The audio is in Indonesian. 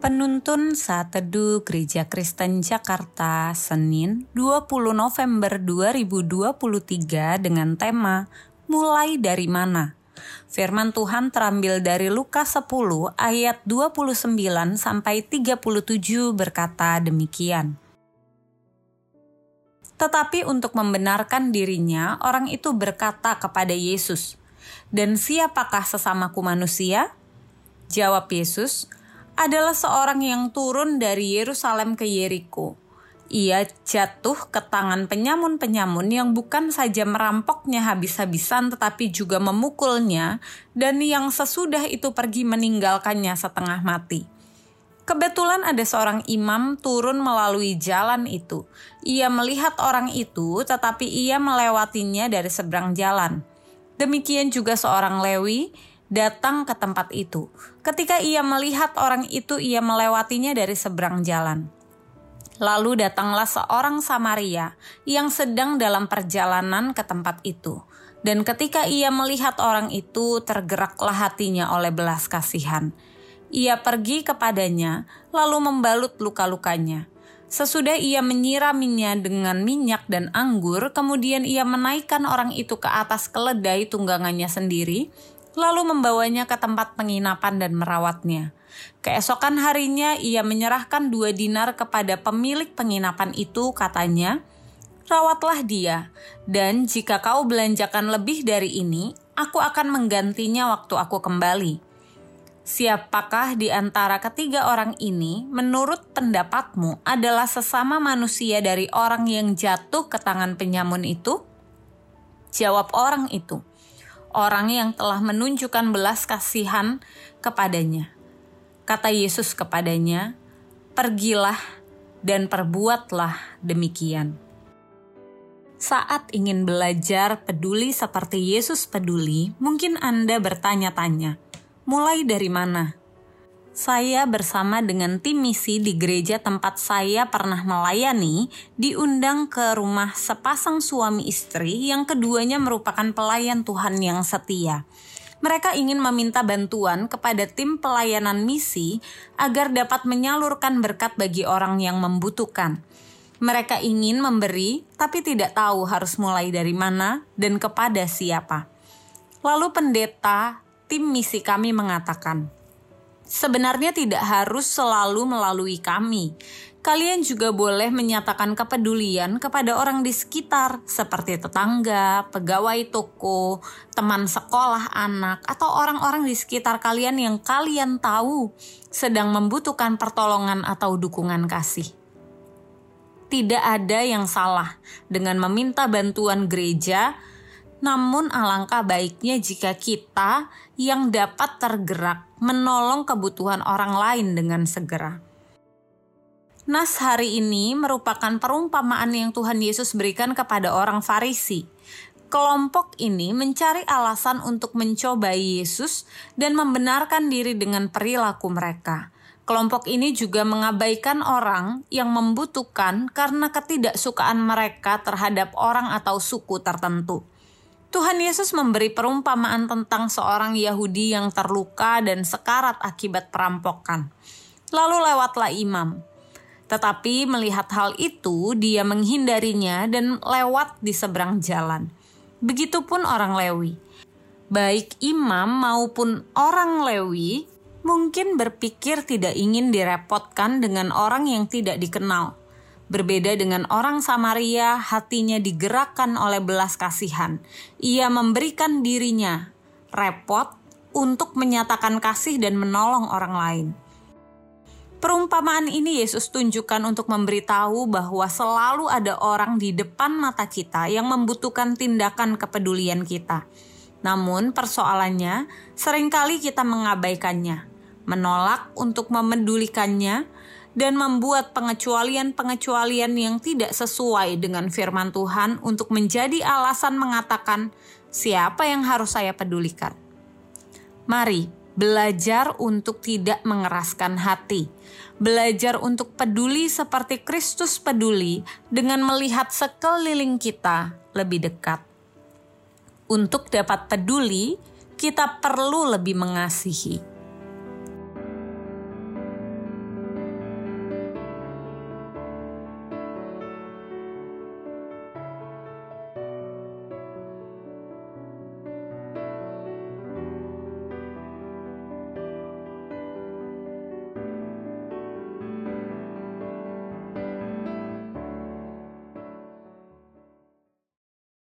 Penuntun Saat Teduh Gereja Kristen Jakarta, Senin 20 November 2023 dengan tema Mulai dari mana? Firman Tuhan terambil dari Lukas 10 ayat 29 sampai 37 berkata demikian. Tetapi untuk membenarkan dirinya, orang itu berkata kepada Yesus, "Dan siapakah sesamaku manusia?" Jawab Yesus, adalah seorang yang turun dari Yerusalem ke Yeriko. Ia jatuh ke tangan penyamun-penyamun yang bukan saja merampoknya habis-habisan tetapi juga memukulnya dan yang sesudah itu pergi meninggalkannya setengah mati. Kebetulan ada seorang imam turun melalui jalan itu. Ia melihat orang itu tetapi ia melewatinya dari seberang jalan. Demikian juga seorang Lewi datang ke tempat itu. Ketika ia melihat orang itu, ia melewatinya dari seberang jalan. Lalu datanglah seorang Samaria yang sedang dalam perjalanan ke tempat itu. Dan ketika ia melihat orang itu, tergeraklah hatinya oleh belas kasihan. Ia pergi kepadanya, lalu membalut luka-lukanya. Sesudah ia menyiraminya dengan minyak dan anggur, kemudian ia menaikkan orang itu ke atas keledai tunggangannya sendiri, lalu membawanya ke tempat penginapan dan merawatnya. Keesokan harinya ia menyerahkan dua dinar kepada pemilik penginapan itu, katanya, Rawatlah dia, dan jika kau belanjakan lebih dari ini, aku akan menggantinya waktu aku kembali. Siapakah di antara ketiga orang ini, menurut pendapatmu, adalah sesama manusia dari orang yang jatuh ke tangan penyamun itu? Jawab orang itu, orang yang telah menunjukkan belas kasihan kepadanya. Kata Yesus kepadanya, "Pergilah dan perbuatlah demikian." Saat ingin belajar peduli seperti Yesus peduli, mungkin Anda bertanya-tanya, "Mulai dari mana?" Saya bersama dengan tim misi di gereja tempat saya pernah melayani diundang ke rumah sepasang suami istri yang keduanya merupakan pelayan Tuhan yang setia. Mereka ingin meminta bantuan kepada tim pelayanan misi agar dapat menyalurkan berkat bagi orang yang membutuhkan. Mereka ingin memberi, tapi tidak tahu harus mulai dari mana dan kepada siapa. Lalu, pendeta tim misi kami mengatakan, sebenarnya tidak harus selalu melalui kami. Kalian juga boleh menyatakan kepedulian kepada orang di sekitar, seperti tetangga, pegawai toko, teman sekolah anak, atau orang-orang di sekitar kalian yang kalian tahu sedang membutuhkan pertolongan atau dukungan kasih. Tidak ada yang salah dengan meminta bantuan gereja namun alangkah baiknya jika kita yang dapat tergerak menolong kebutuhan orang lain dengan segera. Nas hari ini merupakan perumpamaan yang Tuhan Yesus berikan kepada orang Farisi. Kelompok ini mencari alasan untuk mencobai Yesus dan membenarkan diri dengan perilaku mereka. Kelompok ini juga mengabaikan orang yang membutuhkan karena ketidaksukaan mereka terhadap orang atau suku tertentu. Tuhan Yesus memberi perumpamaan tentang seorang Yahudi yang terluka dan sekarat akibat perampokan. Lalu lewatlah imam. Tetapi melihat hal itu, dia menghindarinya dan lewat di seberang jalan. Begitupun orang Lewi. Baik imam maupun orang Lewi mungkin berpikir tidak ingin direpotkan dengan orang yang tidak dikenal Berbeda dengan orang Samaria, hatinya digerakkan oleh belas kasihan. Ia memberikan dirinya repot untuk menyatakan kasih dan menolong orang lain. Perumpamaan ini Yesus tunjukkan untuk memberitahu bahwa selalu ada orang di depan mata kita yang membutuhkan tindakan kepedulian kita. Namun persoalannya, sering kali kita mengabaikannya, menolak untuk memedulikannya, dan membuat pengecualian-pengecualian yang tidak sesuai dengan firman Tuhan untuk menjadi alasan mengatakan, "Siapa yang harus saya pedulikan?" Mari belajar untuk tidak mengeraskan hati, belajar untuk peduli seperti Kristus peduli dengan melihat sekeliling kita lebih dekat. Untuk dapat peduli, kita perlu lebih mengasihi